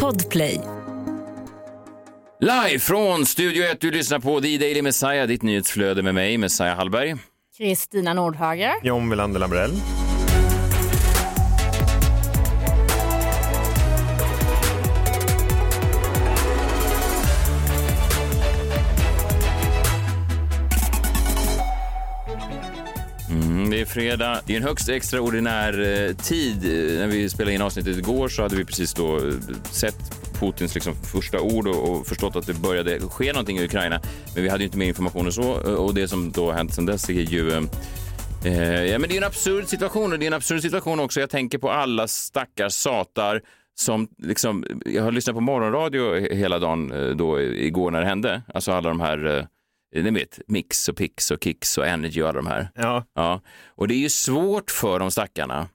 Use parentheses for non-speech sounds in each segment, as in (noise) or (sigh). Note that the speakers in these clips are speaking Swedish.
Podplay. Live från Studio 1, du lyssnar på The Daily Messiah, ditt nyhetsflöde med mig, Messiah Hallberg. Kristina Nordhager. John Wilander Lambrell. Det är fredag. Det är en högst extraordinär eh, tid. När vi spelade in avsnittet igår så hade vi precis då eh, sett Putins liksom första ord och, förstått att det började ske någonting i Ukraina. Men vi hade ju inte mer information än så eh, och det som då har hänt sedan dess är ju eh, ja, men det är en absurd situation och det är en absurd situation också. Jag tänker på alla stackars satar som liksom, jag har lyssnat på morgonradio hela dagen då igår när det hände. Alltså alla de här, eh, ni vet, Mix och Pix och Kicks och Energy och alla de här. Ja. Ja, och det är ju svårt för de stackarna.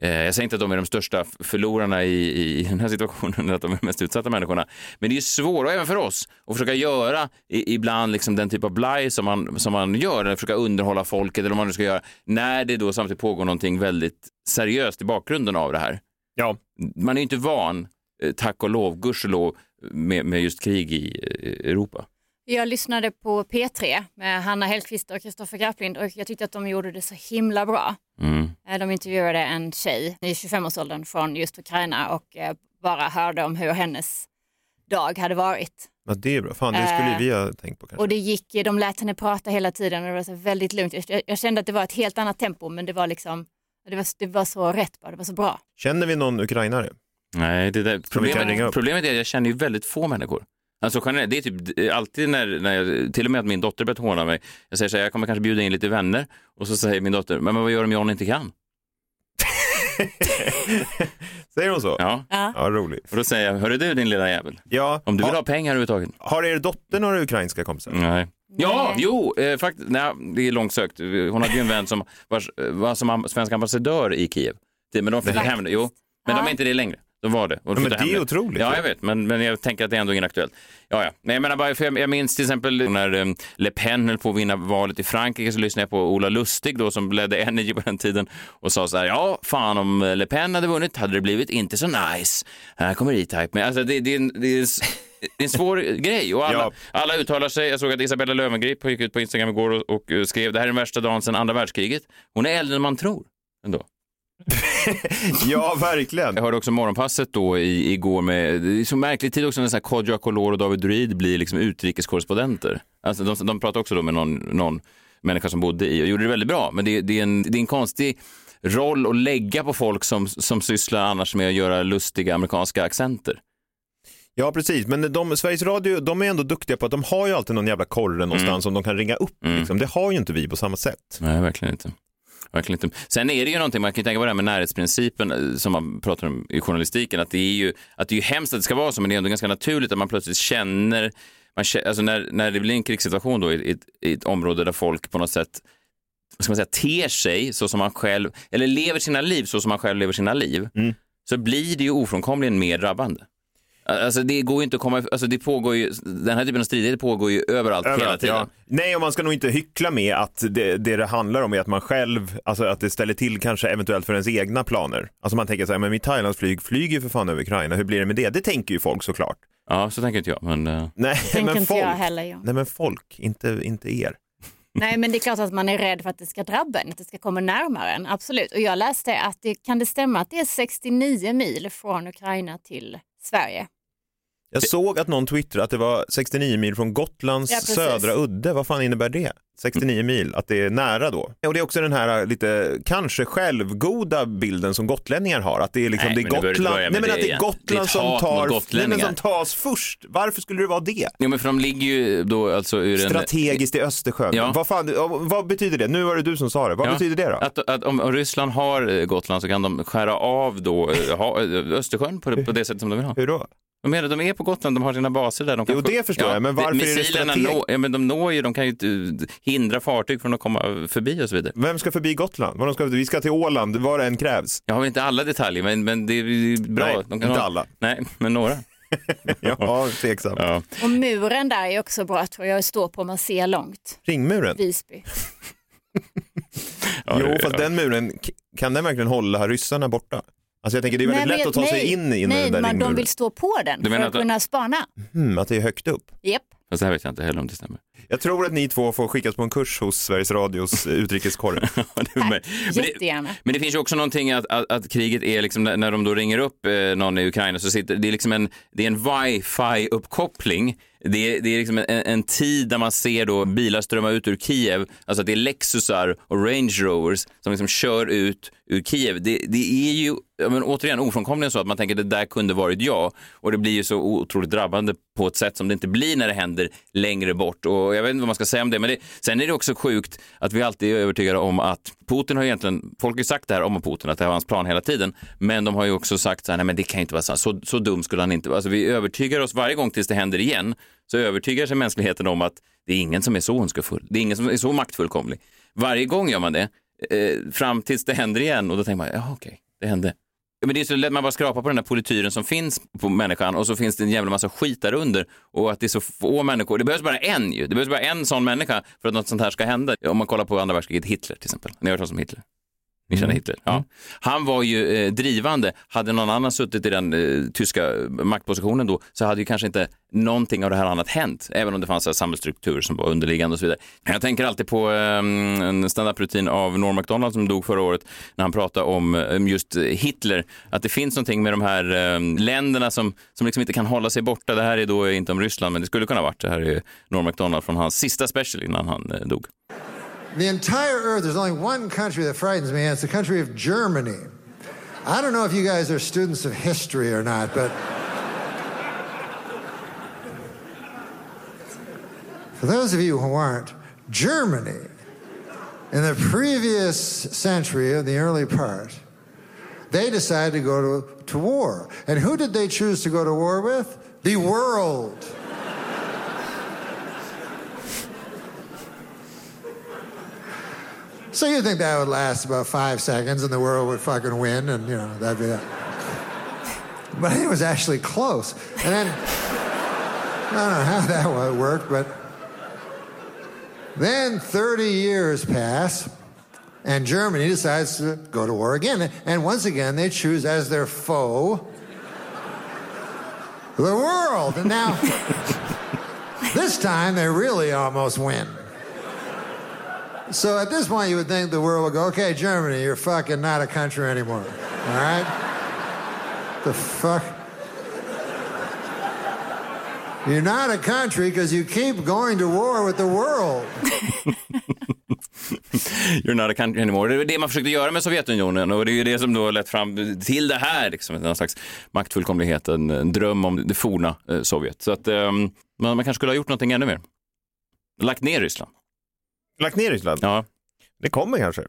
Eh, Jag säger inte att de är de största förlorarna i, i den här situationen, att de är de mest utsatta människorna. Men det är ju svårt, och även för oss, att försöka göra i, ibland liksom den typ av blaj som man, som man gör, eller försöka underhålla folket, eller vad man nu ska göra, när det då samtidigt pågår någonting väldigt seriöst i bakgrunden av det här. Ja. Man är ju inte van, eh, tack och lov, gudskelov, med, med just krig i eh, Europa. Jag lyssnade på P3 med Hanna Hellquist och Kristoffer Garplind och jag tyckte att de gjorde det så himla bra. Mm. Eh, De intervjuade en tjej i 25-årsåldern från just Ukraina och eh, bara hörde om hur hennes dag hade varit. ja, det är bra. Fan, det skulle Eh, vi ha tänkt på kanske. Och det gick, de lät henne prata hela tiden och det var så väldigt lugnt. Jag, jag kände att det var ett helt annat tempo men det var liksom, det var, det var så rätt bara, det var så bra. Känner vi någon ukrainare? Nej, det där, problemet, problemet är att jag känner ju väldigt få människor. Alltså generellt, det är typ eh, alltid när, när jag, till och med att min dotter börjar håna mig. Jag säger så här, jag kommer kanske bjuda in lite vänner och så säger min dotter, men vad gör om John inte kan? (laughs) Säger hon så? Ja, Ja. Ja, roligt. och då säger jag, hörru du din lilla jävel, Ja, om du vill ha, ha pengar överhuvudtaget. har er dotter några ukrainska kompisar? Nej. Ja, Nej. jo, eh, faktiskt, nej, det är långsökt. Hon hade ju en vän som var, var som svensk ambassadör i Kiev. Det, men de flyttade hem. Jo, men de är inte det längre. De var det. Och Ja, men det är hem nu. otroligt. Ja, jag vet, men, men jag tänker att det är ändå inaktuellt. Ja, ja. Nej, jag, menar bara, för jag, jag minns till exempel när um, Le Pen höll på att vinna valet i Frankrike så lyssnade jag på Ola Lustig då som ledde (laughs) Energy på den tiden och sa så här, ja, fan om Le Pen hade vunnit hade det blivit inte så nice. Här kommer E-Type. Men alltså det, det, det, s- (laughs) det är en svår grej och alla, Ja. alla uttalar sig. Jag såg att Isabella Löwengrip gick ut på Instagram igår och, och eh, skrev det här är den värsta dagen sedan andra världskriget. Hon är äldre än man tror. Ändå. (laughs) Ja, verkligen. Jag hörde också morgonpasset då i, igår med, det är så märklig tid också när så här Kodjo Akolor och David Druid blir liksom utrikeskorrespondenter. Alltså de, de pratade också då med någon, någon människa som bodde i och gjorde det väldigt bra. Men det, det, är, en, det är en konstig roll att lägga på folk som, som sysslar annars med att göra lustiga amerikanska accenter. Ja, precis. Men de, Sveriges Radio, de är ändå duktiga på att de har ju alltid någon jävla korre någonstans som de kan ringa upp. Mm. Liksom. Det har ju inte vi på samma sätt. Nej, verkligen inte. Verkligen inte. Sen är det ju någonting, man kan ju tänka på det här med närhetsprincipen eh, som man pratar om i journalistiken, att det är ju att det är ju hemskt att det ska vara så, men det är ändå ganska naturligt att man plötsligt känner, man kä- alltså när, när det blir en krigssituation då i, i, ett- i ett område där folk på något sätt vad ska man säga, ter sig så som man själv, eller lever sina liv så som man själv lever sina liv, Mm. så blir det ju ofrånkomligen mer drabbande. Alltså det går ju inte att komma, alltså det pågår ju, den här typen av stridigheter pågår ju överallt, hela Överallt, tiden. ja. Nej, och man ska nog inte hyckla med att det, det det handlar om är att man själv, alltså att det ställer till kanske eventuellt för ens egna planer. Alltså man tänker så här, men mitt Thailandsflyg flyger ju för fan över Ukraina, hur blir det med det? Det tänker ju folk såklart. Ja, så tänker inte jag, men eh, Nej, men inte folk. jag heller. John. Nej, men folk, inte, inte er. Nej, men det är klart att man är rädd för att det ska drabba en, att det ska komma närmare en. Absolut. Och jag läste att det kan det stämma att det är 69 mil från Ukraina till Sverige. Jag såg att någon twittrade att det var 69 mil från Gotlands Ja, södra udde. Vad fan innebär det? 69 mil, att det är nära då. Och det är också den här lite kanske självgoda bilden som gotlänningar har. Att det är liksom Nej, det är Gotland, nej, men det att det är. Gotland som tar, nej, men som tas först. Varför skulle det vara det? Jo, men för de ligger ju då alltså ur en... Strategiskt i Östersjön. Ja. Vad, fan, vad betyder det? Nu var det du som sa det. Vad Ja. betyder det då? Att, att om om Ryssland har Gotland så kan de skära av då eh, ha, eh, Östersjön på det, på det sätt som de vill ha. Hur då? De, menar, de är på Gotland, de har sina baser där. De kan Jo, det förstår jag, men varför är det missilerna strateg- nå, ja, men de når ju, de kan ju inte eh, hindra fartyg från att komma förbi och så vidare. Vem ska förbi Gotland? Vad de ska, vi ska till Åland, vad det än krävs. Jag har väl inte alla detaljer, men, men det är bra. Nej, de inte ha, alla. Nej, men några. (laughs) Ja, tveksamt. Ja. Och muren där är också bra tror jag, står på man ser långt. Ringmuren? Visby. (laughs) Ja, jo, fast ja. den muren, kan den verkligen hålla ryssarna borta? Alltså jag tänker det är väldigt Nej, lätt att ta sig nej, in i Nej, den där men de vill stå på den Du för att att- kunna spana. Mm, att det är högt upp. Japp. Fast det här vet jag inte heller om det stämmer. Jag tror att ni två får skickas på en kurs hos Sveriges Radios (laughs) utrikeskorre. Men Jättegärna. men det finns ju också någonting att, att, att kriget är liksom, när de då ringer upp eh, någon i Ukraina så sitter det är liksom en, det är en wifi-uppkoppling. Det är, det är liksom en, en tid där man ser då bilar strömma ut ur Kiev, alltså att det är Lexusar och Range Rovers som liksom kör ut ur Kiev. Det, det är ju men återigen ofrånkomligen så att man tänker att det där kunde varit jag och det blir ju så otroligt drabbande på ett sätt som det inte blir när det händer längre bort och jag vet inte vad man ska säga om det men det, sen är det också sjukt att vi alltid är övertygade om att Putin har egentligen, folk har ju sagt det här om Putin att det var hans plan hela tiden men de har ju också sagt så här, nej men det kan ju inte vara sant, så, så dum skulle han inte vara. Alltså vi övertygar oss varje gång tills det händer igen så övertygar sig mänskligheten om att det är ingen som är så ondskefull, det är ingen som är så maktfullkomlig. Varje gång gör man det, eh, fram tills det händer igen och då tänker man, ja okej, det hände. Ja, Men det är så lätt, man bara skrapar på den där polityren som finns på människan och så finns det en jävla massa skit där under och att det är så få människor. Det behövs bara en ju. Det behövs bara en sån människa för att något sånt här ska hända. Om man kollar på andra världskriget, Hitler till exempel. Ni har hört talas om Hitler? Ni känner Hitler? Ja. Han var ju eh, drivande. Hade någon annan suttit i den eh, tyska maktpositionen då så hade ju kanske inte någonting av det här annat hänt. Även om det fanns samhällsstrukturer som var underliggande och så vidare. Jag tänker alltid på eh, en standup-rutin av Norm MacDonald som dog förra året när han pratade om eh, just Hitler. Att det finns någonting med de här eh, länderna som, som liksom inte kan hålla sig borta. Det här är då inte om Ryssland men det skulle kunna ha varit. Det här är Norm MacDonald från hans sista special innan han eh, dog. The entire earth, there's only one country that frightens me, and it's the country of Germany. I don't know if you guys are students of history or not, but. For those of you who aren't, Germany, in the previous century, in the early part, they decided to go to, to war. And who did they choose to go to war with? The world. So you'd think that would last about five seconds and the world would fucking win and, you know, that'd be that. But it was actually close. And then, I don't know how that wo- worked, but then 30 years pass and Germany decides to go to war again. And once again, they choose as their foe the world. And now, this time they really almost win. So at this point, you would think the world would go, okay, Germany, you're fucking not a country anymore. All right? The fuck? You're not a country because you keep going to war with the world. (laughs) You're not a country anymore. Det är det man försökte göra med Sovjetunionen och det är ju det som då har lett fram till det här, liksom, någon slags maktfullkomlighet, en, en dröm om det forna eh, Sovjet. Så att eh, man, man kanske skulle ha gjort någonting ännu mer. Lagt ner Ryssland. Lagt ner Ryssland? Ja, Det kommer kanske.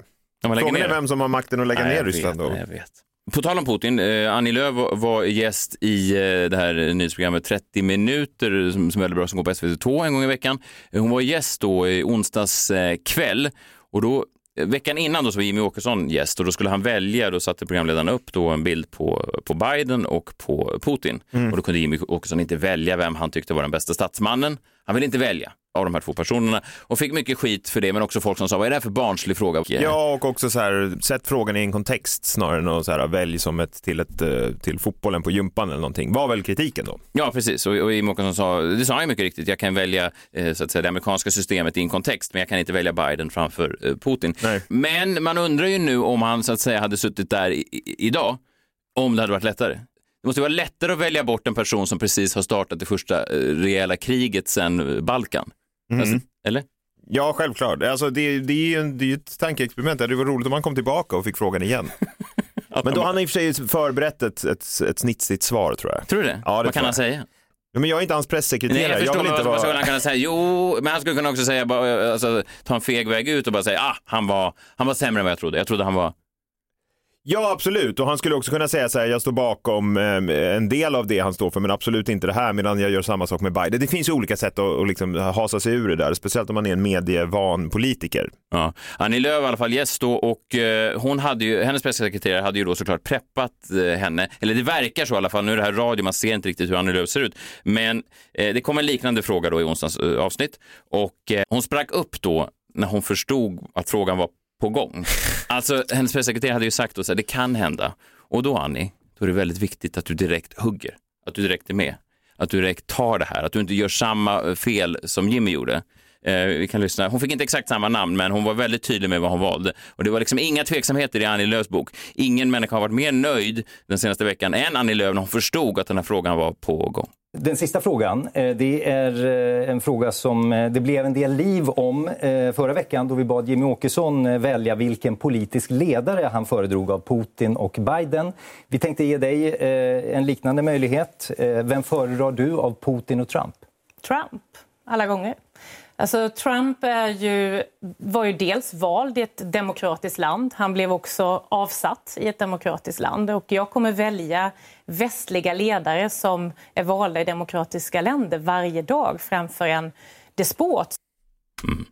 Frågan är vem som har makten att lägga Nej, ner Ryssland vet, då. nej, Jag vet. På tal om Putin, eh, Annie Lööf var, gäst i eh, det här nyhetsprogrammet 30 minuter som, som är väldigt bra, som går på SVT2 en gång i veckan. Hon var gäst då i onsdags eh, kväll och då eh, Veckan innan då så var Jimmy Åkesson gäst och då skulle han välja, då satte programledarna upp då en bild på, på Biden och på Putin. Och då kunde Jimmy Åkesson inte välja vem han tyckte var den bästa statsmannen. Han ville inte välja av de här två personerna och fick mycket skit för det, men också folk som sa, vad är det här för barnslig fråga? Ja, och också så här, sätt frågan i en kontext snarare än att så här, välj som ett till, ett eh, till fotbollen på gympan eller någonting. Var väl kritiken då? Ja, precis. Och, och Jimmie Åkesson sa, det sa han mycket riktigt, jag kan välja eh, så att säga, det amerikanska systemet i en kontext, men jag kan inte välja Biden framför eh, Putin. Nej. Men man undrar ju nu om han så att säga hade suttit där i, i, idag, om det hade varit lättare. Det måste vara lättare att välja bort en person som precis har startat det första rejäla kriget sedan eh, Balkan. Alltså, eller? Ja, självklart. Alltså, det, det är ju en, det är ett tankeexperiment. Det var roligt om han kom tillbaka och fick frågan igen. (laughs) Men då har han i och för sig förberett ett, ett, ett snitsigt svar tror jag. Tror du det? Ja, det Vad kan jag. han säga? Men jag är inte hans pressekreterare. Nej, jag förstår, vill men inte vad skulle vara... han kunna säga? Jo, men han skulle kunna också säga, bara, alltså, ta en feg väg ut och bara säga, ah, han var, han var sämre än vad jag trodde. Jag trodde han var Ja, absolut. Och han skulle också kunna säga så här, jag står bakom eh, en del av det han står för, men absolut inte det här, medan jag gör samma sak med Biden. Det finns ju olika sätt att, att liksom hasa sig ur det där, speciellt om man är en medievan politiker. Ja. Annie Lööf var i alla fall gäst då och eh, hon hade ju, hennes pressekreterare hade ju då såklart preppat eh, henne, eller det verkar så i alla fall, nu är det här radio, man ser inte riktigt hur Annie Lööf ser ut, men eh, det kom en liknande fråga då i onsdagens eh, avsnitt och eh, hon sprack upp då när hon förstod att frågan var på gång. Alltså hennes pressekreterare hade ju sagt då så här, det kan hända. Och då Annie, då är det väldigt viktigt att du direkt hugger, att du direkt är med, att du direkt tar det här, att du inte gör samma eh, fel som Jimmy gjorde. Eh, vi kan lyssna. Hon fick inte exakt samma namn, men hon var väldigt tydlig med vad hon valde. Och det var liksom inga tveksamheter i Annie Lööfs bok. Ingen människa har varit mer nöjd den senaste veckan än Annie Lööf när hon förstod att den här frågan var på gång. Den sista frågan, eh, det är eh, en fråga som eh, det blev en del liv om förra veckan då vi bad Jimmy Åkesson välja vilken politisk ledare han föredrog av Putin och Biden. Vi tänkte ge dig en liknande möjlighet. Vem föredrar du av Putin och Trump? Trump, alla gånger. Alltså, Trump är ju, var ju dels vald i ett demokratiskt land. Han blev också avsatt i ett demokratiskt land. Och jag kommer välja västliga ledare som är valda i demokratiska länder varje dag framför en despot. Mm,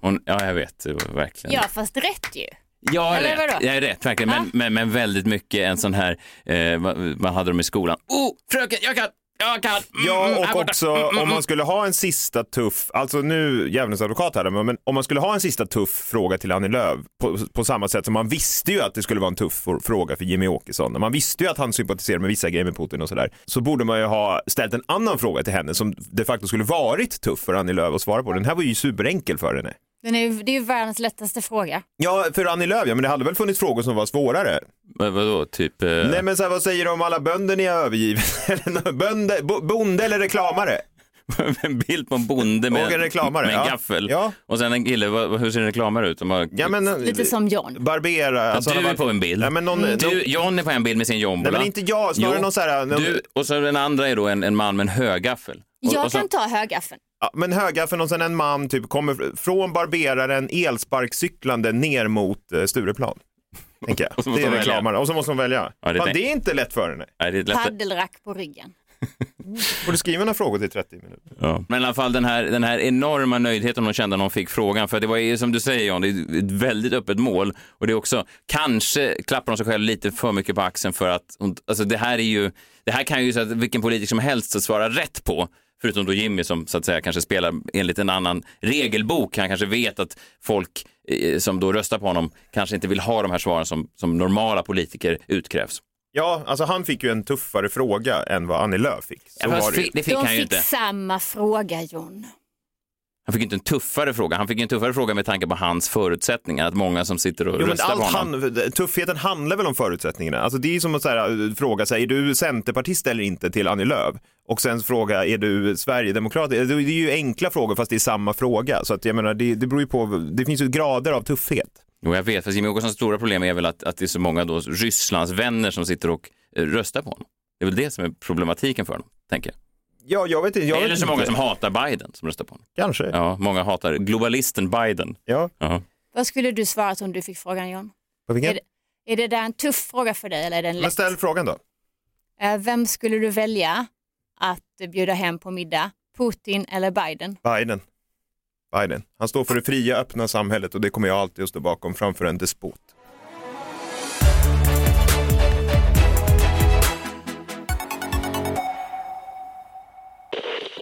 Hon, ja, jag vet. Verkligen. Ja, fast rätt ju. Ja, Eller rätt. Ja, rätt verkligen. Men, men, men, väldigt mycket en sån här, eh, vad, vad hade de i skolan? Oh, fröken, jag kan! Jag kan. Mm, ja, mm, och också mm, mm, om man skulle ha en sista tuff, alltså nu djävulens advokat här, men om man skulle ha en sista tuff fråga till Annie Lööf på, på samma sätt som man visste ju att det skulle vara en tuff fråga för Jimmy Åkesson. Man visste ju att han sympatiserar med vissa grejer med Putin och sådär. Så borde man ju ha ställt en annan fråga till henne som de facto skulle varit tuff för Annie Lööf att svara på. Den här var ju superenkel för henne. Den är, det är ju världens lättaste fråga. Ja, för Annie Lööf, ja, men det hade väl funnits frågor som var svårare. Men vadå, typ? Eh... Nej, men så här, vad säger du om alla bönder ni har övergivit? (laughs) Bönde, bonde eller reklamare? (laughs) en bild på en bonde med, en, reklamare, med en gaffel. Ja. Och sen en kille, hur ser en reklamare ut? Har... Ja, men, Lite som John. Barbera. Alltså, du är på en bild. Ja, men någon, mm. du, John är på en bild med sin jombola. Nej, men inte jag, snarare jo, någon så här... Någon... Du, och så den andra är då en, en man med en högaffel. Jag och så... kan ta högaffeln. Ja, men högaffeln och sen en man typ kommer från barberaren elsparkcyklande ner mot eh, Stureplan. (laughs) Tänker jag. och så måste det är reklamaren. Och så måste hon välja. Ja, det, Fan, det är inte lätt för henne. Nej, det är lätt. Paddelrack på ryggen. (laughs) Borde skriva några frågor till 30 minuter. Ja. Men i alla fall den här, den här enorma nöjdheten hon kände när hon fick frågan. För det var ju som du säger John, det är ett väldigt öppet mål. Och det är också, kanske klappar hon sig själv lite för mycket på axeln för att, hon, alltså det här är ju, det här kan ju så att vilken politiker som helst svara rätt på. Förutom då Jimmy som så att säga kanske spelar enligt en annan regelbok. Han kanske vet att folk eh, som då röstar på honom kanske inte vill ha de här svaren som, som normala politiker utkrävs. Ja, alltså han fick ju en tuffare fråga än vad Annie Lööf fick. Så ja, var det. det fick De han fick inte. samma fråga, John. Han fick inte en tuffare fråga. Han fick en tuffare fråga med tanke på hans förutsättningar. Att många som sitter och jo, röstar på honom. Han, tuffheten handlar väl om förutsättningarna. Alltså det är som att här, fråga sig, är du centerpartist eller inte till Annie Lööf? Och sen fråga, är du sverigedemokrat? Det är ju enkla frågor fast det är samma fråga. Så att jag menar, det, det beror ju på, det finns ju grader av tuffhet. Jo, jag vet. Fast Jimmie Åkessons stora problem är väl att, att det är så många då Rysslands vänner som sitter och eh, röstar på honom. Det är väl det som är problematiken för honom, tänker jag. Ja, jag vet inte. Jag Eller vet så inte. många som hatar Biden som röstar på honom. Kanske. Ja, många hatar globalisten Biden. Ja. Uh Vad skulle du svara om du fick frågan John? På vilken? Är det, är det där en tuff fråga för dig eller är den lätt? Men ställ frågan då. Eh, vem skulle du välja att bjuda hem på middag? Putin eller Biden? Biden. Biden. Han står för det fria, öppna samhället och det kommer jag alltid att stå bakom framför en despot.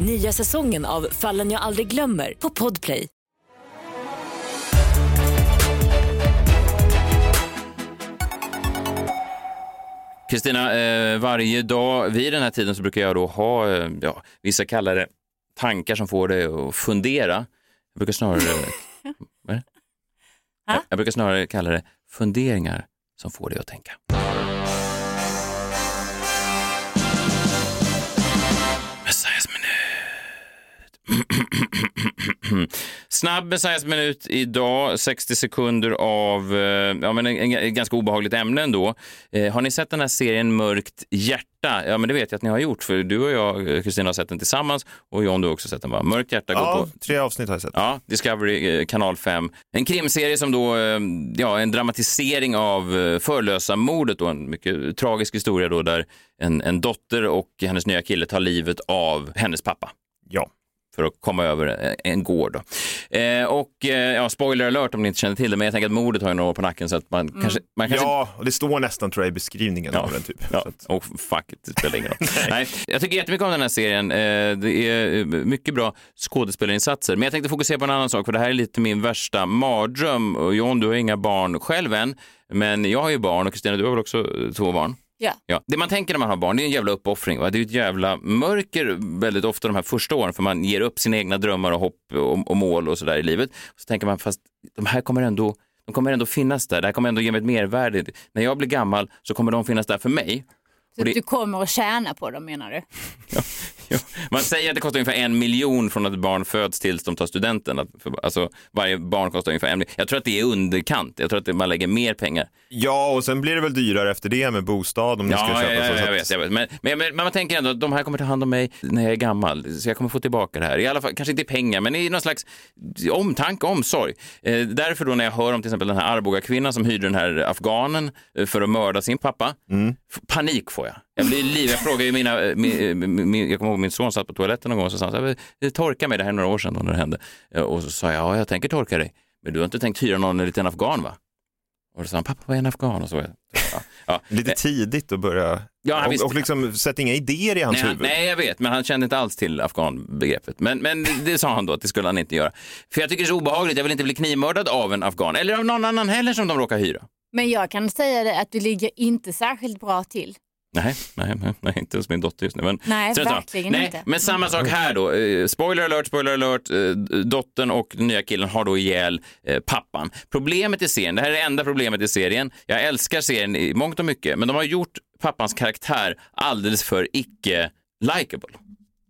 Nya säsongen av Fallen jag aldrig glömmer på Podplay. Kristina, eh, varje dag vid den här tiden så brukar jag då ha, eh, ja, vissa kallar det tankar som får dig att fundera. Jag brukar snarare, (laughs) jag, jag brukar snarare kalla det funderingar som får dig att tänka. Snabb Messiahs minut idag, 60 sekunder av eh, ja, men en, en, ett ganska obehagligt ämne ändå. Eh, har ni sett den här serien Mörkt hjärta? Ja, men det vet jag att ni har gjort, för du och jag, Kristina, har sett den tillsammans och John, du har också sett den va? Mörkt hjärta går Ja, på tre avsnitt har jag sett. Ja, Discovery, eh, kanal 5. En krimserie som då, eh, ja, en dramatisering av eh, Förlösa-mordet och en mycket tragisk historia då där en, en dotter och hennes nya kille tar livet av hennes pappa Ja. För att komma över en- en gård. Då. Eh, och eh, ja, spoiler alert om ni inte känner till det, men jag tänker att mordet har ju några år på nacken så att man kanske... Man kanske Ja, och det står nästan tror jag i beskrivningen Ja, av den typ. Ja, att, och fuck it, det spelar ingen roll. (laughs) Nej. Jag tycker jättemycket om den här serien. Eh, Det är eh, mycket bra skådespelarinsatser. Men jag tänkte fokusera på en annan sak, för det här är lite min värsta mardröm. Och John, du har inga barn själv än, men jag har ju barn och Kristina, du har väl också eh, två barn? Ja. Ja. Det man tänker när man har barn, det är en jävla uppoffring. Va? Det är ett jävla mörker väldigt ofta de här första åren, för man ger upp sina egna drömmar och hopp och, och mål och sådär i livet. Så tänker man, fast de här kommer ändå de kommer ändå finnas där, det här kommer ändå ge mig ett mervärde. När jag blir gammal så kommer de finnas där för mig. Så det- du kommer att tjäna på dem menar du? (laughs) Ja, man säger att det kostar ungefär en miljon från att ett barn föds tills de tar studenten. Att, för, alltså, varje barn kostar ungefär en miljon. Jag tror att det är underkant. Jag tror att man lägger mer pengar. ja, och sen blir det väl dyrare efter det med bostad om ska Ja, köpa ja, så. ja, så jag att- vet. Jag vet. Men, men, men, men man tänker ändå att de här kommer ta hand om mig när jag är gammal. Så jag kommer få tillbaka det här. I alla fall, kanske inte i pengar, men i någon slags omtanke, omsorg. Eh, därför då när jag hör om till exempel den här Arboga-kvinnan som hyrde den här afghanen eh, för att mörda sin pappa. F- Panik får jag. Jag blir liv. Jag frågar ju mina, eh, min, min, min, jag kommer ihåg min son satt på toaletten någon gång och så sa han så här, "Det torka mig, det här är några år sedan då när det hände. Eh, Och så sa jag, ja jag tänker torka dig. Men du har inte tänkt hyra någon en liten afghan va? Och då sa han, pappa vad är en afghan? Och så, ja, ja. Lite tidigt att börja, Ja, och, och liksom sätta inga idéer i hans Nej, huvud. nej, jag vet, men han kände inte alls till afghanbegreppet. Men, men det sa han då att det skulle han inte göra. För jag tycker det är så obehagligt, jag vill inte bli knivmördad av en afghan, eller av någon annan heller som de råkar hyra. Men jag kan säga det att du ligger inte särskilt bra till. Nej, nej, nej, inte hos min dotter just nu. Men, Nej, verkligen nej, inte. Men samma sak här då. Eh, spoiler alert, spoiler alert. Eh, dottern och den nya killen har då ihjäl eh, pappan. Problemet i serien, det här är det enda problemet i serien. Jag älskar serien i mångt och mycket, men de har gjort pappans karaktär alldeles för icke-likeable.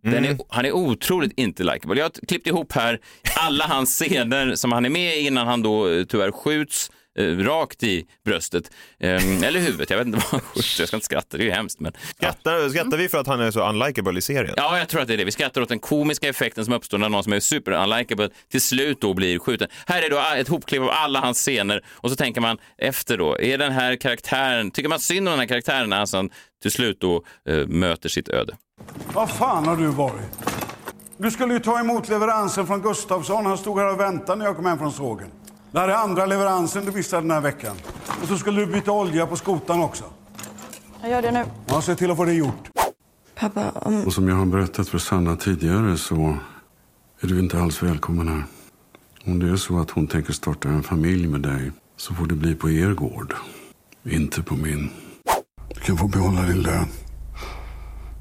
Den är, han är otroligt inte likeable. Jag har klippt ihop här alla hans scener som han är med i innan han då tyvärr skjuts eh, rakt i bröstet. Eh, eller huvudet, jag vet inte (laughs) vad skjuts. Jag ska inte skratta, det är ju hemskt. Men, ja. Skrattar, skrattar vi för att han är så unlikable i serien? Ja, jag tror att det är det. Vi skrattar åt den komiska effekten som uppstår när någon som är super unlikable till slut då blir skjuten. Här är då ett hopklipp av alla hans scener och så tänker man efter då, är den här karaktären, tycker man synd om den här karaktären när han till slut då eh, möter sitt öde? Vad fan har du varit? Du skulle ju ta emot leveransen från Gustafsson. Han stod här och väntade när jag kom hem från sågen. Det här är andra leveransen du missade den här veckan. Och så skulle du byta olja på skotan också. Jag gör det nu. Ja, se till att få det gjort. Pappa, om... Och som jag har berättat för Sanna tidigare så är du inte alls välkommen här. Om det är så att hon tänker starta en familj med dig så får det bli på er gård. Inte på min. Du kan få behålla din lön.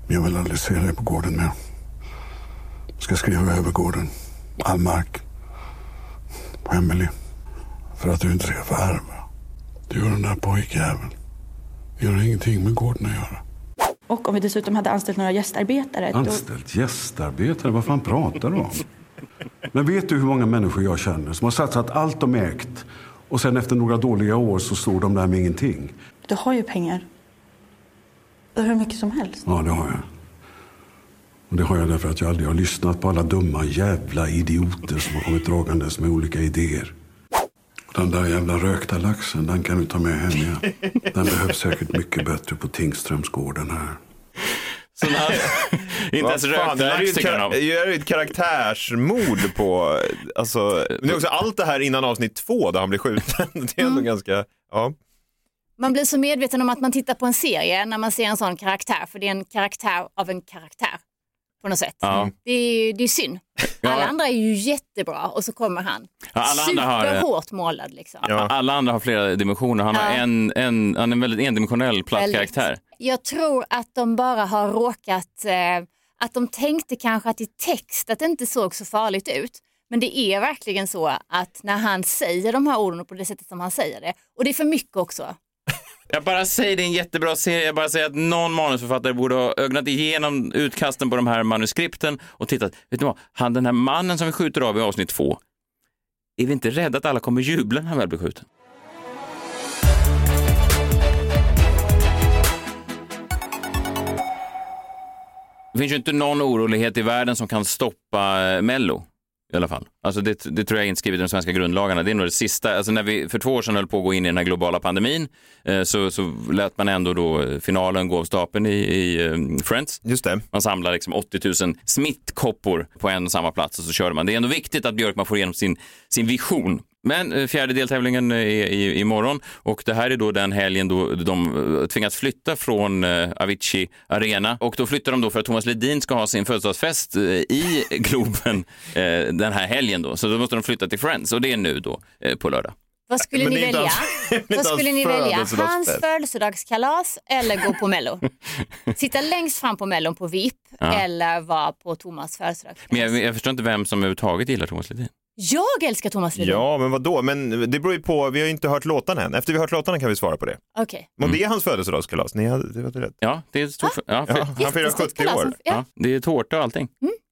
Men jag vill aldrig se dig på gården mer. Jag ska skriva över gården. All mark. På Emelie. För att du inte ska få ärva. Du och den där pojkjäveln. Det har ingenting med gården att göra. Och om vi dessutom hade anställt några gästarbetare. Då... Anställt gästarbetare? Vad fan pratar du om? Men vet du hur många människor jag känner som har satsat allt de ägt och sen efter några dåliga år så står de där med ingenting? Du har ju pengar. Hur mycket som helst. Ja, det har jag. Och det har jag därför att jag aldrig har lyssnat på alla dumma jävla idioter som har kommit dragandes med olika idéer. Den där jävla rökta laxen, den kan du ta med hem igen. Den behövs säkert mycket bättre på Tingströmsgården här. Så han, (laughs) inte ens rökt det här är ju lax ett, tycker han om. det är ju ett karaktärsmord på, alltså, men det är också allt det här innan avsnitt två där han blir skjuten. (laughs) Det är ändå ganska, ja. Man blir så medveten om att man tittar på en serie när man ser en sån karaktär, för det är en karaktär av en karaktär på något sätt. Ja. Det är, det är synd. Ja. Alla andra är ju jättebra och så kommer han. Ja, alla andra har- Superhårt målad liksom. Alla andra har flera dimensioner. Han, har Ja. en, en, han är en väldigt endimensionell platt Väldigt. karaktär. Jag tror att de bara har råkat, eh, att de tänkte kanske att i text att det inte såg så farligt ut. Men det är verkligen så att när han säger de här orden på det sättet som han säger det, och det är för mycket också. Jag bara säger det är en jättebra serie. Jag bara säger att någon manusförfattare borde ha ögnat igenom utkasten på de här manuskripten och tittat. Vet du vad? Han, den här mannen som vi skjuter av i avsnitt två. är vi inte rädda att alla kommer jubla när han väl blir skjuten? Det finns ju inte någon orolighet i världen som kan stoppa eh, Mello. I alla fall. Alltså det, det tror jag är inskrivet i de svenska grundlagarna. Det är nog det sista. Alltså när vi för två år sedan höll på att gå in i den här globala pandemin eh, så, så lät man ändå då eh, finalen gå av stapeln i, i eh, Friends. Just det. Man samlar liksom 80 000 smittkoppor på en och samma plats och så körde man. Det är ändå viktigt att Björkman får igenom sin, sin vision. Men eh, fjärde deltävlingen är i, imorgon och det här är då den helgen då de eh, tvingas flytta från eh, Avicii Arena och då flyttar de då för att Thomas Ledin ska ha sin födelsedagsfest eh, i Globen (laughs) eh, den här helgen då. Så då måste de flytta till Friends och det är nu då eh, på lördag. Vad skulle ni välja? hans- (laughs) Vad skulle ni välja? Hans födelsedagskalas eller gå på Mello? (laughs) Sitta längst fram på Mellon på VIP Ja. eller vara på Thomas födelsedagskalas? Men jag, jag förstår inte vem som överhuvudtaget gillar Thomas Ledin. Jag älskar Thomas Ledin. Ja, men vad då? Men det beror ju på, vi har ju inte hört låtarna än. Efter vi har hört låtarna kan vi svara på det. Okej. Men det är hans födelsedagskalas, ni hade, det var rätt. Ja, det är ett stort... Ja, för, Ja, han firar Jättestort 70 kalas. år. Ja. ja, det är tårta och allting.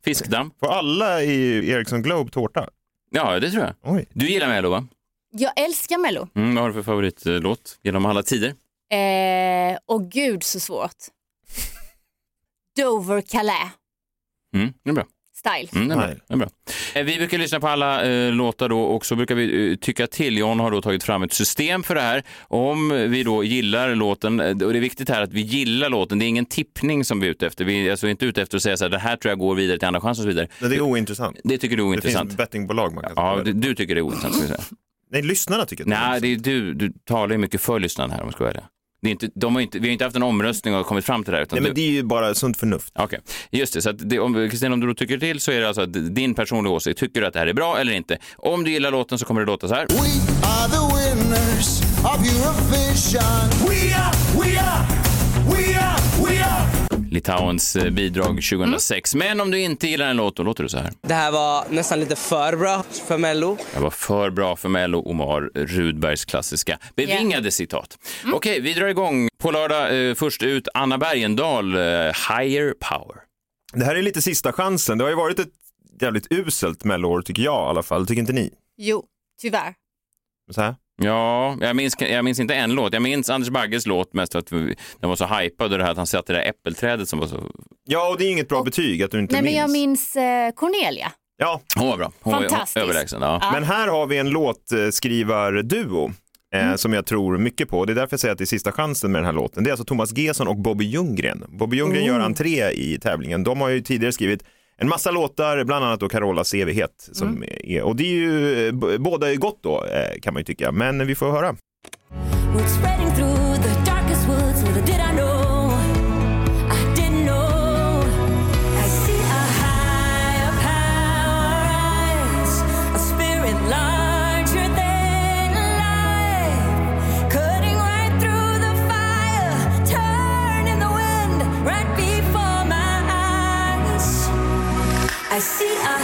Fiskdamm. Får alla i Ericsson Globe tårta? Ja, det tror jag. Oj. Du gillar Mello, va? Jag älskar Mello. Mm, vad har du för favoritlåt genom alla tider? Eh, och gud så svårt. (laughs) Dover Calais Mm, det är bra. Style. Mm, det, är bra. Nej. det är bra. Eh, Vi brukar lyssna på alla eh, låtar då och så brukar vi eh, tycka till. John har då tagit fram ett system för det här. Om vi då gillar låten, eh, och det är viktigt här att vi gillar låten, det är ingen tippning som vi är ute efter. Vi är alltså inte ute efter att säga så här, det här tror jag går vidare till andra chans och så vidare. Nej, det är ointressant. Det tycker du är Det ointressant. finns bettingbolag man kan Ja, du, du tycker det är ointressant. Ska vi säga. Nej, lyssnarna tycker att det är Nej, det är du, du talar ju mycket för lyssnarna här om jag ska vara ärlig. Det är inte, de har inte, Vi har inte haft en omröstning och kommit fram till det här. Utan Nej, men det är ju bara sunt förnuft. Okej, just det. Så att det, om, Kristina, om du tycker till så är det alltså att din personliga åsikt. Tycker du att det här är bra eller inte? Om du gillar låten så kommer det låta så här. We are the winners of Eurovision. We are, we are, we are. Litauens eh, bidrag 2006. Men om du inte gillar en låt, då låter det så här. Det här var nästan lite för bra för Mello. Det var för bra för Mello, Omar Rudbergs klassiska bevingade citat. Okej, vi drar igång. På lördag, eh, först ut, Anna Bergendahl, eh, Higher Power. Det här är lite sista chansen. Det har ju varit ett jävligt uselt melloår tycker jag i alla fall. Tycker inte ni? Jo, tyvärr. Så här? Ja, jag minns, jag minns inte en låt. Jag minns Anders Bagges låt mest för att den var så hypad och det här att han satte det där äppelträdet som var så... Ja, och det är inget bra betyg att du inte Nej, men minns. jag minns eh, Cornelia. Ja, Hon var bra. Hon Fantastisk. var överlägsen. Ja. Ja. Men här har vi en låtskrivarduo eh, som jag tror mycket på. Det är därför jag säger att det är sista chansen med den här låten. Det är alltså Thomas Gesson och Bobby Ljunggren. Bobby Ljunggren gör entré i tävlingen. De har ju tidigare skrivit en massa låtar, bland annat då Carolas evighet. Som är, och det är ju, båda är gott då eh, kan man ju tycka, men vi får höra. See a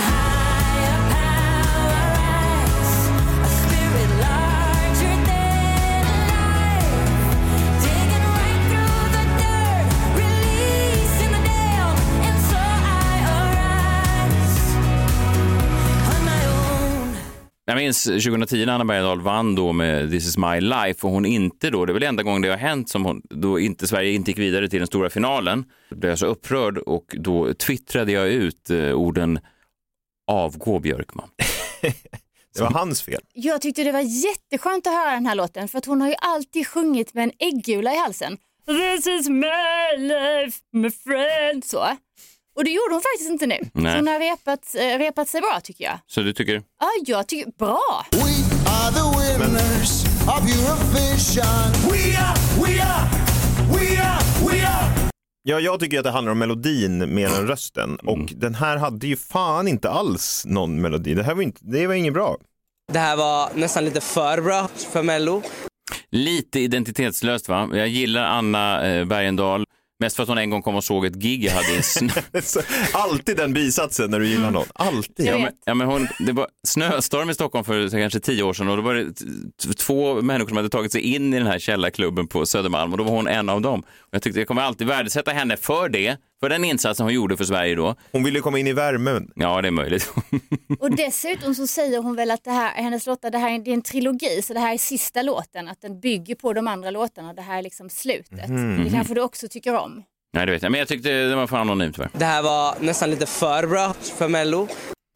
Jag minns 2010 när Anna Bergendahl vann då med This is my life och hon inte då, det är väl enda gången det har hänt som hon, då inte Sverige inte gick vidare till den stora finalen. Då blev jag så upprörd och då twittrade jag ut eh, orden avgå Björkman. (laughs) Det var hans fel. Jag tyckte det var jätteskönt att höra den här låten för att hon har ju alltid sjungit med en äggula i halsen. This is my life, my friend. Så. Och det gjorde hon faktiskt inte nu. Nej. Så hon har repat, eh, repat sig bra tycker jag. Så du tycker? Ja, jag tycker bra. We are the winners of Eurovision. We are, we are, we are, we are. Ja, jag tycker att det handlar om melodin mer än rösten. Och den här hade ju fan inte alls någon melodi. Det här var, inte, det var inget bra. Det här var nästan lite för bra för Mello. Lite identitetslöst va? Jag gillar Anna eh, Bergendahl. Mest för att hon en gång kom och såg ett gig jag hade i snö. (laughs) Alltid den bisatsen när du gillar något. Alltid. Ja, men, ja, men hon, det var snöstorm i Stockholm för kanske tio år sedan och då var det två människor som hade tagit sig in i den här källarklubben på Södermalm och då var hon en av dem. Och jag tyckte jag kommer alltid värdesätta henne för det, för den insatsen hon gjorde för Sverige då. Hon ville komma in i värmen. Ja, det är möjligt. (laughs) Och dessutom så säger hon väl att det här, hennes låtar, det här är det är en trilogi, så det här är sista låten, att den bygger på de andra låtarna och det här är liksom slutet. Mhm. Det kanske du också tycker om. Nej, det vet jag. Men jag tyckte det var för anonymt tyvärr. Det här var nästan lite för bra för Mello.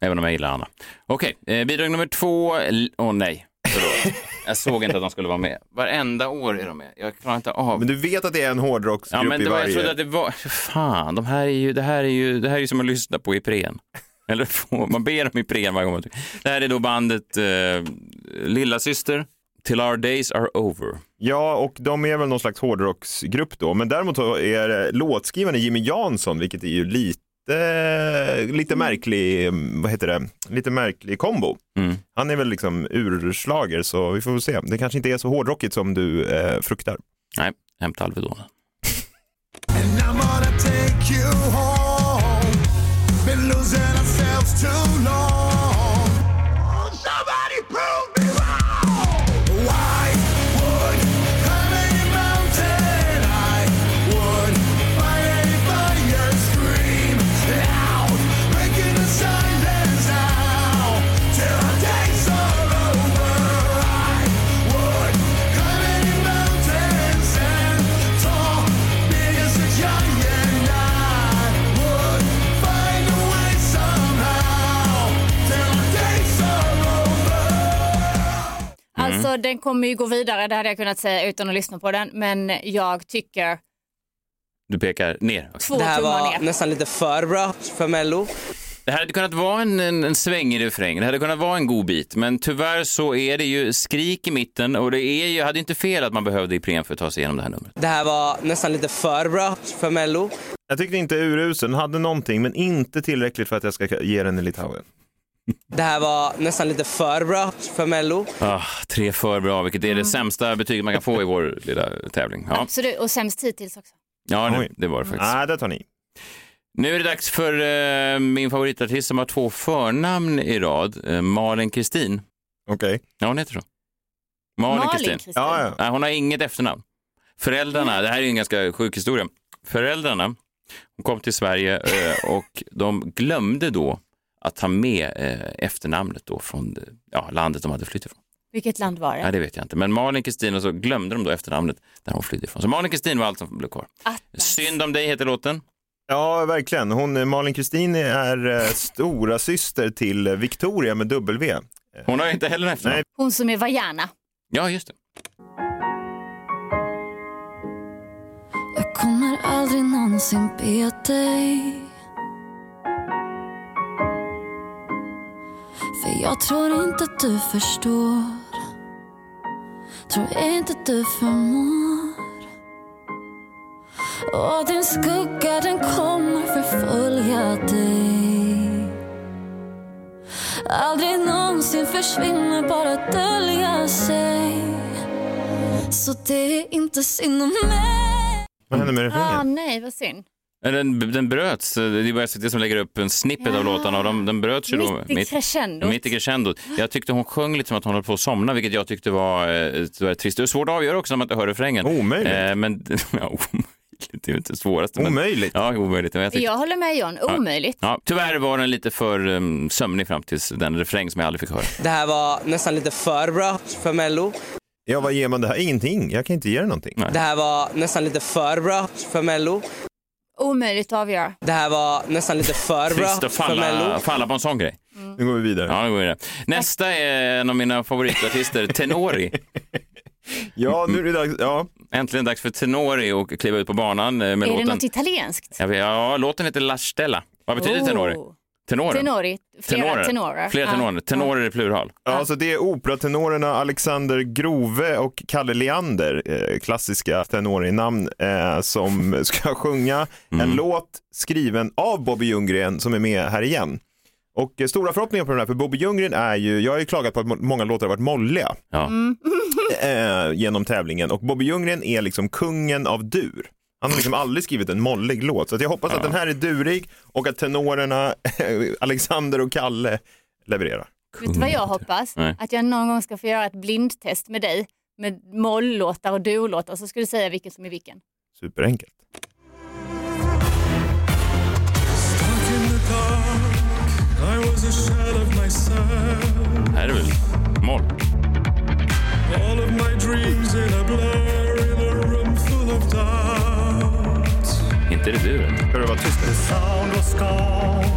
Även om jag gillar Anna. Okej, eh, bidrag nummer två. Åh nej, förlåt. (laughs) Jag såg inte att de skulle vara med. Varenda år är de med. Jag klarar inte av. Men du vet att det är en hårdrocksgrupp Ja, men i det var, jag varje... trodde att det var... Fan, de här är ju, det, här är ju, det här är ju som att lyssna på Ipren. Eller få- man ber om Ipren varje gång. Det här är då bandet eh, Lilla Syster, Till Our Days Are Over. Ja, och de är väl någon slags hårdrocksgrupp då. Men däremot är det låtskrivaren Jimmy Jansson, vilket är ju lite, lite märklig, vad heter det, lite märklig kombo. Mm. Han är väl liksom urslager så vi får väl se. Det kanske inte är så hårdrockigt som du eh, fruktar. Nej, hämta Alvedonen. (laughs) Been losing ourselves too long. Alltså den kommer ju gå vidare, det hade jag kunnat säga utan att lyssna på den, men jag tycker Du pekar ner. två Det här var ner. nästan lite för bra för Mello. Det hade kunnat vara en, en, en svängig refräng, det hade kunnat vara en god bit, men tyvärr så är det ju skrik i mitten och det är ju, hade inte fel att man behövde Ipren för att ta sig igenom det här numret. Det här var nästan lite för bra för Mello. Jag tyckte inte urusel, den hade någonting men inte tillräckligt för att jag ska ge den i Litauen. Det här var nästan lite för bra för Mello. Ah, tre för bra, vilket är det sämsta betyget man kan få i vår lilla tävling. Ja, Absolut, och sämst hittills också. ja det, det var det faktiskt. Nej, det tar ni. Nu är det dags för eh, min favoritartist som har två förnamn i rad, eh, Malin Kristin. Okej. Ja, hon heter så. Malin Kristin. Ja, ja. Nej, hon har inget efternamn. Föräldrarna, det här är ju en ganska sjuk historia. Föräldrarna, hon kom till Sverige eh, och de glömde då att ta med eh, efternamnet då från ja, landet de hade flytt ifrån. Vilket land var det? Ja, det vet jag inte. Men Malin Kristin och så glömde de då efternamnet där hon flydde ifrån. Så Malin Kristin var allt som blev kvar. Synd om dig heter låten. Ja, verkligen. Hon, Malin Kristin är eh, stora syster till Victoria med W. Hon har inte heller en efternamn. Nej. Hon som är Vajana. Ja, just det. Jag kommer aldrig någonsin be dig jag tror inte att du förstår. Tror inte att du förmår. Och din skugga den kommer förfölja dig. Aldrig någonsin försvinna, bara dölja sig. Så det är inte synd om mig. Vad hände med Ah, refrängen? nej, vad synd. Eh, Den, den bröts. Det är bara SVT som lägger upp en snippet av låtarna och de, den bröts ju då. Mitt i crescendot. Mitt i crescendot. Jag tyckte hon sjöng lite som att hon höll på att somna, vilket jag tyckte var, eh, var trist. Det är svårt att avgöra också när man inte hör refrängen. Omöjligt. Eh, men, (laughs) ja, omöjligt. Det är ju inte det svåraste. Men, Omöjligt. ja, omöjligt. Men jag tyckte, Jag håller med John, omöjligt. ja, tyvärr var den lite för um, sömnig fram tills den refräng som jag aldrig fick höra. Det här var nästan lite för bra för Mello. Ja, vad ger man det här? Ingenting. Jag kan inte ge det någonting. Det här var nästan lite för bra för Mello. Omöjligt att avgöra. Det här var nästan lite för bra Trist att för Mello. falla, falla på en sån grej. Nu går vi vidare. Ja, det går vidare. Nästa är en av mina favoritartister, (laughs) Tenori. Ja, nu är det dags. Ja. Äntligen dags för Tenori att kliva ut på banan eh, med Är låten. det något italienskt? Ja, vi- ja, låten heter La Stella. Vad betyder Oh. tenori? Tenorer? Tenori, flera Tenorer. tenorer. Flera Ja. tenorer. Tenorer i plural. Ja, alltså det är operatenorerna Alexander Grove och Kalle Leander, eh, klassiska tenorinamn, eh, som (laughs) ska sjunga en låt skriven av Bobby Ljunggren som är med här igen. Och eh, stora förhoppningar på den här, för Bobby Ljunggren är ju, jag har ju klagat på att må- många låtar har varit molliga Ja. (laughs) eh, genom tävlingen och Bobby Ljunggren är liksom kungen av dur. Han har liksom aldrig skrivit en mollig låt. Så jag hoppas ja. att den här är durig och att tenorerna (laughs) Alexander och Kalle levererar. Vet du vad jag hoppas? Nej. Att jag någon gång ska få göra ett blindtest med dig med mollåtar och duolåtar så ska du säga vilken som är vilken. Superenkelt. Här är väl moll? Är det du. Ska du vara tyst? The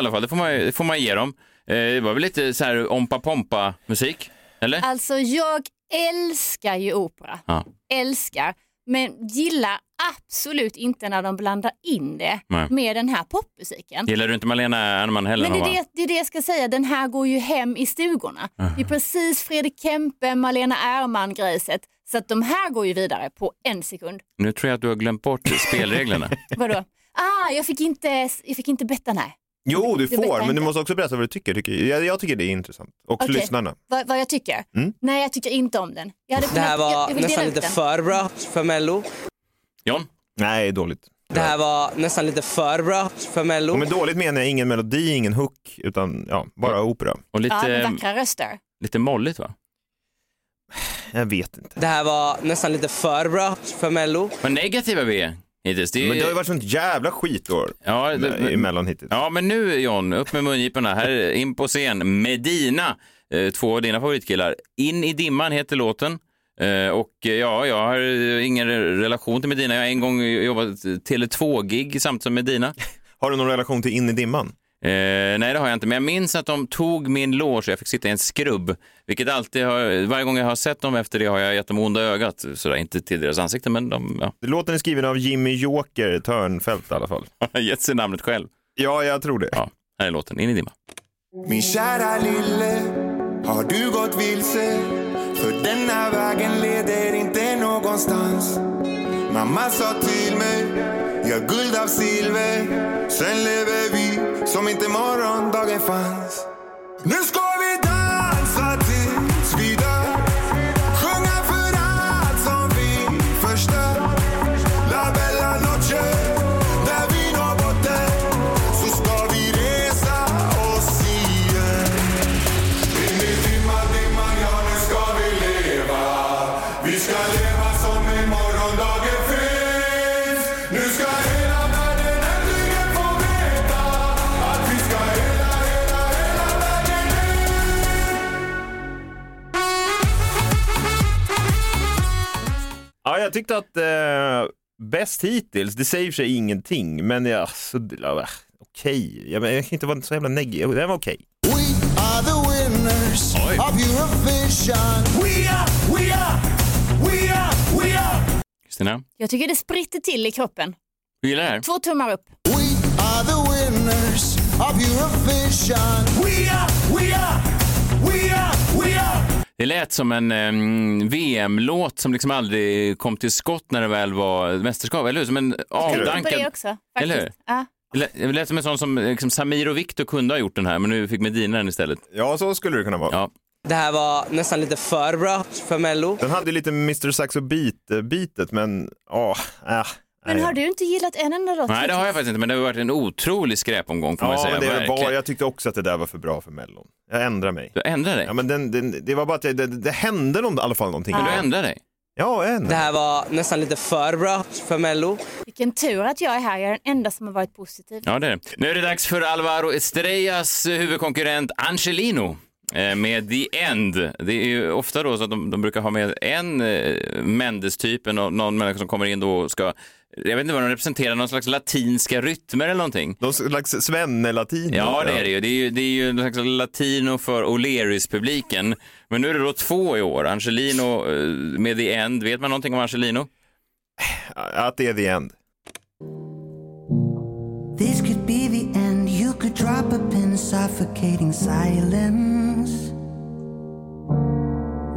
alla fall, det får man, det får man ge dem. Eh, det var väl lite så här ompa-pompa-musik, eller? Alltså jag älskar ju opera. Ja. Älskar. Men gillar absolut inte när de blandar in det Nej. med den här popmusiken. Gillar du inte Malena Ernman heller? Men det är det, det är det jag ska säga, den här går ju hem i stugorna. Det är precis Fredrik Kempe, Malena Ernman-grejset. Så att de här går ju vidare på en sekund. Nu tror jag att du har glömt bort spelreglerna. (laughs) Vadå? Ah, jag fick inte, jag fick inte betta nej. Jo, du Det vet får, jag men du måste också berätta vad du tycker. tycker jag, jag tycker det är intressant. Och Okej. lyssnarna. Vad, vad jag tycker? Mm. Nej, jag tycker inte om den. Jag hade Det här kunnat- jag- var jag dela nästan lite den. för bra för Mello. John? Nej, dåligt. Det här var nästan lite för bra för Mello. Och med dåligt menar jag ingen melodi, ingen hook, utan ja, bara opera. Och Ja, med vackra röster. lite molligt va? Jag vet inte. Det här var nästan lite för bra för Mello. Vad negativa vi är hittills. Det är, Men det har ju varit sånt jävla skitår ja, det, emellan hittills. Ja, men nu John, upp med mungiporna. Här in på scen, Medina, eh, två av dina favoritkillar. In i dimman heter låten. Eh, Och eh, ja, jag har ingen relation till Medina. Jag har en gång jobbat Tele2-gig samtidigt som Medina. (laughs) Har du någon relation till In i dimman? Eh, nej, det har jag inte. Men jag minns att de tog min loge och jag fick sitta i en skrubb. Vilket alltid har, varje gång jag har sett dem efter det har jag gett dem onda ögat. Sådär, inte till deras ansikte, men de ja, Låten är skriven av Jimmy Joker Törnfeldt i alla fall. (laughs) har gett sig namnet själv. Ja, jag tror det. Ja, här är låten, In i dimman. Min kära lille, har du gått vilse? För denna vägen leder inte någonstans. Mamma sa till mig, gör guld av silver. Sen lever vi som inte morgondagen fanns. Nu ska Ja, jag tyckte att eh, bäst hittills, det säger sig ingenting, men ja, så, ja, okej. Jag, jag kan inte vara så jävla negativ. Den var okej. We are the winners of Eurovision. We are, we are, we are, we are. Kristina, Jag tycker det spritter till i kroppen. du gillar det här? Två tummar upp. We are the winners of Eurovision. We are, we are, Det lät som en em, VM-låt som liksom aldrig kom till skott när det väl var mästerskap, eller hur? Som en Jag tänkte på det avdankad... också. Eller hur? Faktiskt. Ja. Det lät- Det lät som en sån som liksom, Samir och Viktor kunde ha gjort den här, men nu fick Medina den istället. Ja, så skulle det kunna vara. Ja. Det här var nästan lite för bra för Mello. Den hade lite Mr Saxo beat-bitet, men åh, äh, Men har du inte gillat en enda låt? Nej, det har jag faktiskt inte, men det har varit en otrolig skräpomgång får man Ja, säga. men det var, jag tyckte också att det där var för bra för Mellon. Jag ändrar mig. Du ändrar dig? Ja, men den, den, det var bara att jag, det, det hände någon, i alla fall någonting. Men du ändrar dig? Ja, ändrar Det här var nästan lite för bra för Mello. Vilken tur att jag är här. Jag är den enda som har varit positiv. Ja, det är det. Nu är det dags för Alvaro Estrellas huvudkonkurrent Angelino eh, med The End. Det är ju ofta då så att de, de brukar ha med en eh, Mendes-typ, en- någon människa som kommer in då och ska, jag vet inte vad de representerar, någon slags latinska rytmer eller någonting. Någon slags svenne-latin. Ja, det är det ju. Det är ju, det är ju någon slags latino för O'Learys-publiken. Men nu är det då två i år. Angelino eh, med The End. Vet man någonting om Angelino? Att det är The End. This could be the end. You could drop a pin, suffocating silence.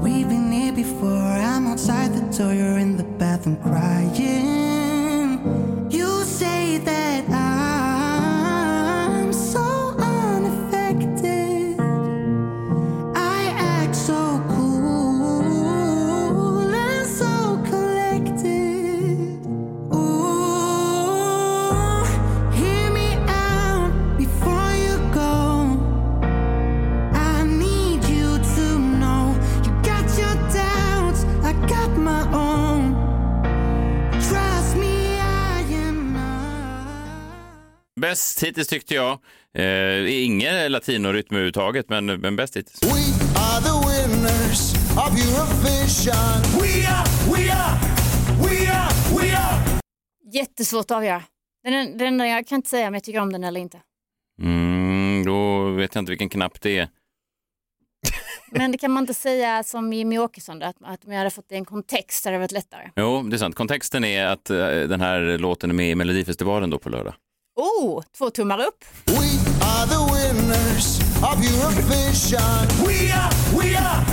We've been here before. I'm outside the door. You're in the bathroom crying. Bäst hittills tyckte jag. Eh, ingen latinorytm överhuvudtaget, men, men bäst hittills. are the winners of Eurovision. We are, we are, we are, we are. Jättesvårt att avgöra. Den, den, jag kan inte säga om jag tycker om den eller inte. Mm, då vet jag inte vilken knapp det är. Men det kan man inte säga som Jimmy Åkesson, då, att, att om jag hade fått det i en kontext hade det varit lättare. Jo, det är sant. Kontexten är att eh, den här låten är med i Melodifestivalen då på lördag. Oh, två tummar upp. Are the winners of Eurovision. We are, we are,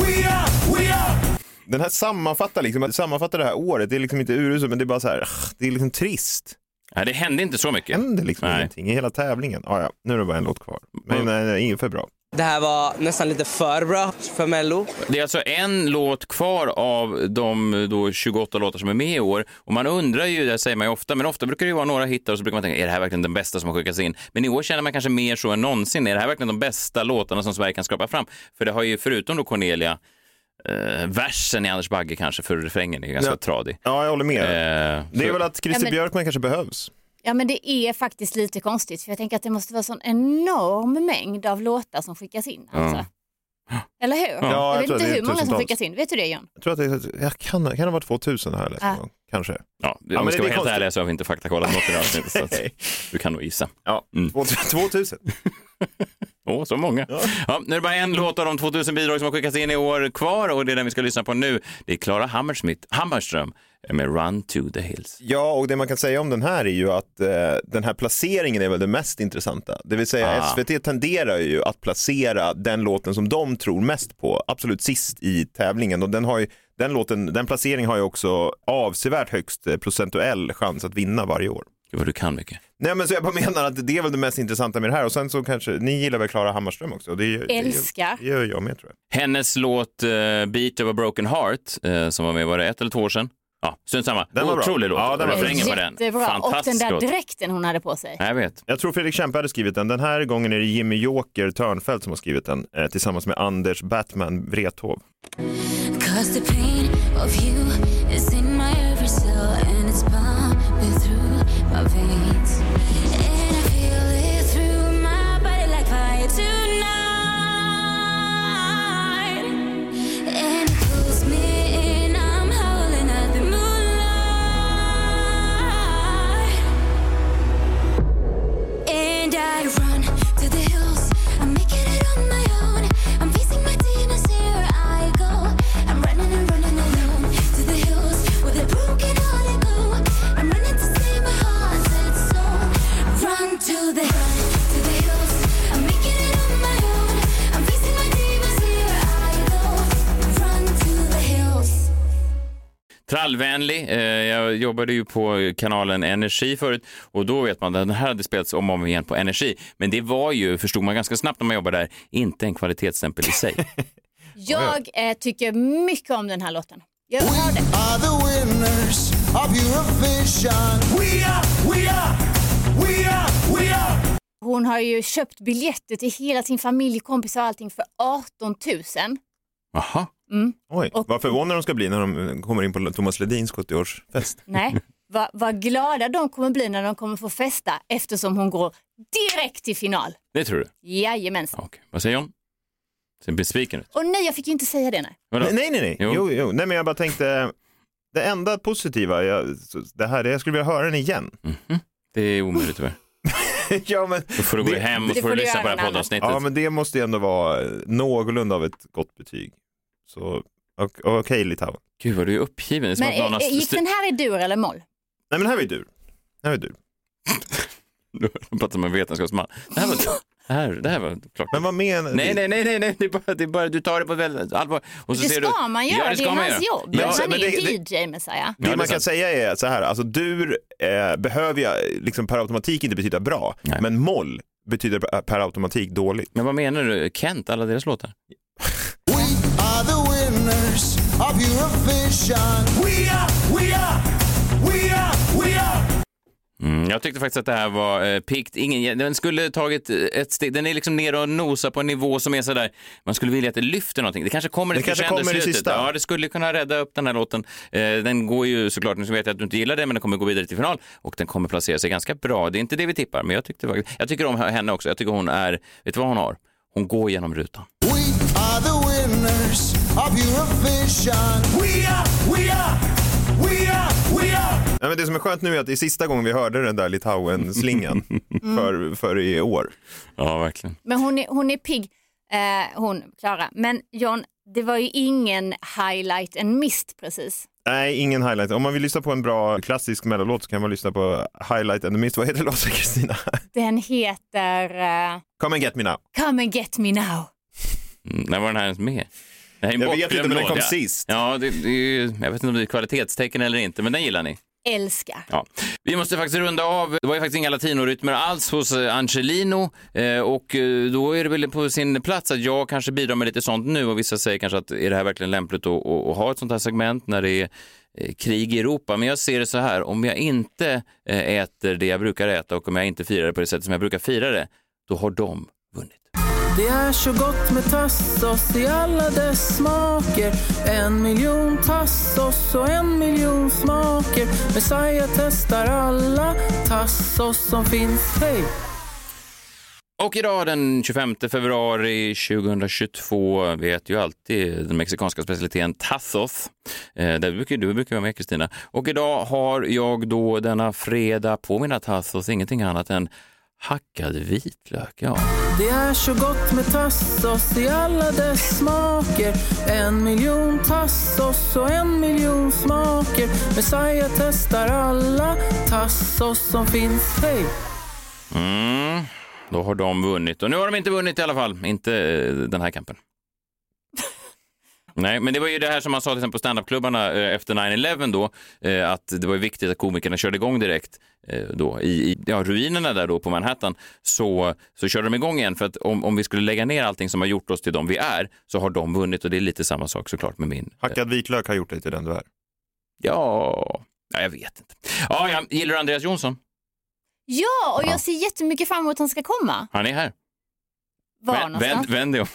we are, we are. Den här sammanfattar, liksom, sammanfattar det här året, det är liksom inte uruselt men det är bara så här, det är liksom trist. Nej, det hände inte så mycket. Det hände liksom Nej. ingenting i hela tävlingen. Ah, ja, nu är det bara en låt kvar. Men nej, nej, ingen för bra. Det här var nästan lite för bra för Mello. Det är alltså en låt kvar av de då 28 låtar som är med i år. Och man undrar ju, det säger man ju ofta, men ofta brukar det ju vara några hittar och så brukar man tänka, är det här verkligen den bästa som har skickats in? Men i år känner man kanske mer så än någonsin, är det här verkligen de bästa låtarna som Sverige kan skrapa fram? För det har ju, förutom då Cornelia, eh, versen i Anders Bagge kanske, för refrängen är ganska Ja. tradig. Ja, jag håller med. Eh, Det är väl att Christer Ja, men- Björkman kanske behövs. Ja men det är faktiskt lite konstigt för jag tänker att det måste vara en sån enorm mängd av låtar som skickas in. Alltså. Eller hur? Ja, jag jag vet inte det hur många som skickas in. Vet du det John? Jag tror att det jag kan, kan det vara 2000 här läst Ja. någon gång. Kanske. Ja, om vi ska det vara helt ärliga så har vi inte faktakollat något i det här avsnittet, så att du kan nog gissa. Ja, 2000. (laughs) Åh, så många. Ja. nu är det bara en låt av de 2000 bidrag som har skickats in i år kvar och det är den vi ska lyssna på nu. Det är Klara Hammersmith, Hammarström med Run to the Hills. Ja, och det man kan säga om den här är ju att eh, den här placeringen är väl det mest intressanta. Det vill säga Ah. SVT tenderar ju att placera den låten som de tror mest på absolut sist i tävlingen och den, har ju, den, låten, den placeringen har ju också avsevärt högst procentuell chans att vinna varje år. Gud vad du kan mycket. Nej men så jag bara menar att det är väl det mest intressanta med det här och sen så kanske, ni gillar väl Klara Hammarström också? Det, gör- det, Älskar. det gör jag med tror jag. Hennes låt eh, Beat of a broken heart, eh, som var med, var det ett eller två år sedan? Ja, strunt samma. Den var bra. Otrolig låt. Ja, den var bra. Refrängen på den. Jättebra. Och den Fantastisk där låt. dräkten hon hade på sig. Jag vet. Jag tror Fredrik Kempe hade skrivit den. Den här gången är det Jimmy Joker Törnfeldt som har skrivit den eh, tillsammans med Anders Batman Wrethov. Cause the pain of you is in my every cell and it's pumping through my veins. Trallvänlig. Eh, jag jobbade ju på kanalen Energi förut och då vet man att den här hade spelats om och om igen på Energi. Men det var ju, förstod man ganska snabbt när man jobbade där, inte en kvalitetsstämpel i sig. (laughs) Jag eh, tycker mycket om den här låten. Jag hör det. Are the winners of Eurovision. We are, we are, we are, we are. Hon har ju köpt biljetter till hela sin familj, kompisar och allting för 18 000. Jaha. Mm. Oj, vad förvånade de ska bli när de kommer in på Thomas Ledins 70-årsfest. (laughs) Nej, vad vad glada de kommer bli när de kommer få festa eftersom hon går direkt till final. Det tror du? Jajamensan. Okej. Vad säger hon? Ser besviken ut. Och nej, jag fick ju inte säga det. Nej. Vadå? Nej, nej, nej. Jo. Jo. Jo, Nej, men jag bara tänkte, det enda positiva, jag, det här, jag skulle vilja höra den igen. Det är omöjligt tyvärr. (laughs) ja, men, Då får du gå Det- hem och Det får får du lyssna på det här poddavsnittet. Ja, men det måste ju ändå vara någorlunda av ett gott betyg. Så ok- okej Litauen. Gud vad du är uppgiven. Det är Men någon har... gick den här i dur eller moll? Nej men här (laughs) är vi dur. Här är vi dur. Du pratar som en vetenskapsman. Det här var, det här, det här var klart. Men vad menar Nej, nej, nej, nej, nej. Det är bara, det är bara, du tar det på väldigt allvar. Och så Det ser ska du... man göra, Ja, det, ska är man hans göra. jobb. Ja, han men är det- DJ Messiah. Det Ja, det är man kan sant. säga är så här, alltså dur eh, behöver jag liksom per automatik inte betyda bra, Nej. men moll betyder per- per automatik dåligt. Men vad menar du? Kent, alla deras låtar? (laughs) of Eurovision. We are, we are, we are, we are. Mm, jag tyckte faktiskt att det här var eh, pikt. Ingen, den skulle tagit ett steg, den är liksom nere och nosar på en nivå som är sådär, man skulle vilja att det lyfter någonting. Det kanske kommer Det ett kanske kommer i slutet. sista. Ja, det skulle kunna rädda upp den här låten. Eh, den går ju såklart, nu vet jag att du inte gillar det, men den kommer gå vidare till final och den kommer placera sig ganska bra. Det är inte det vi tippar, men jag, tyckte, jag tycker om henne också. Jag tycker hon är, vet du vad hon har? Hon går genom rutan. Of Eurovision. We are, we are, we are, we are. Ja, men det som är skönt nu är att det är sista gången vi hörde den där Litauen-slingan (laughs) för, för i år. Ja, verkligen. Men hon är, hon är pigg, eh, hon, Klara. Men John, det var ju ingen highlight and mist precis. Nej, ingen highlight. Om man vill lyssna på en bra klassisk mellolåt så kan man lyssna på Highlight and the Mist. Vad heter låten Kristina? (laughs) Den heter eh, Come and get me now. Come and get me now. Mm, när var den här ens med? Jag vet inte, men den kom ja. sist. Ja, det, det jag vet inte om det är kvalitetstecken eller inte, men den gillar ni. Älskar. Ja. Vi måste faktiskt runda av. Det var ju faktiskt inga latinorytmer alls hos eh, Angelino eh, och eh, då är det väl på sin plats att jag kanske bidrar med lite sånt nu och vissa säger kanske att är det här verkligen lämpligt att, att, att ha ett sånt här segment när det är eh, krig i Europa. Men jag ser det så här, om jag inte äter det jag brukar äta och om jag inte firar det på det sättet som jag brukar fira det, då har de det är så gott med tassos i alla dess smaker En miljon tassos och en miljon smaker Messiah testar alla tassos som finns, hej! Och idag den 25 februari 2022 vi äter ju alltid den mexikanska specialiteten tassos. Eh, där brukar, du brukar vara med Kristina. Och idag har jag då denna fredag på mina tassos ingenting annat än hackad vitlök. Ja. Det är så gott med tassos i alla dess smaker En miljon tassos och en miljon smaker Messiah testar alla tassos som finns, hej! Mm, då har de vunnit. Och nu har de inte vunnit i alla fall. Inte eh, den här kampen. Nej, men det var ju det här som man sa till exempel på standupklubbarna eh, efter 9-11 då, eh, att det var viktigt att komikerna körde igång direkt eh, då i, i ja, ruinerna där då på Manhattan. Så, så körde de igång igen för att om, om vi skulle lägga ner allting som har gjort oss till de vi är så har de vunnit och det är lite samma sak såklart med min. Hackad vitlök har gjort dig till den du är. Ja, ja jag vet inte. Ja, jag gillar du Andreas Jonsson? Ja, och jag ser jättemycket fram emot att han ska komma. Han är här. Var Vänd, någonstans? vänd, vänd dig om.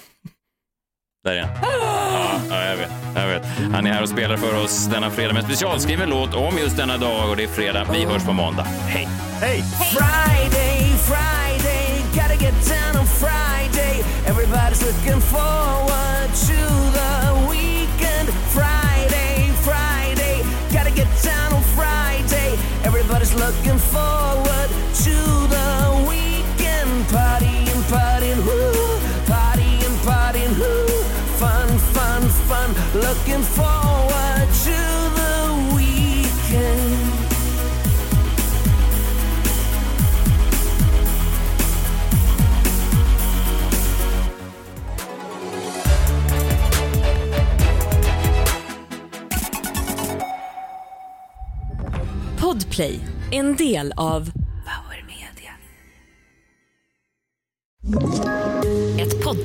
Där är han. Ja, ja, jag vet, jag vet. Han är här och spelar för oss denna fredag med en specialskriven låt om just denna dag och det är fredag. Vi hörs på måndag. Hej! Hej! Friday, Friday, gotta get down on Friday. Everybody's looking forward to the weekend. Friday, Friday, gotta get down on Friday. Everybody's looking forward to the weekend. Partying, partying, woo, Looking forward to the weekend. Podplay, en del av Power Media.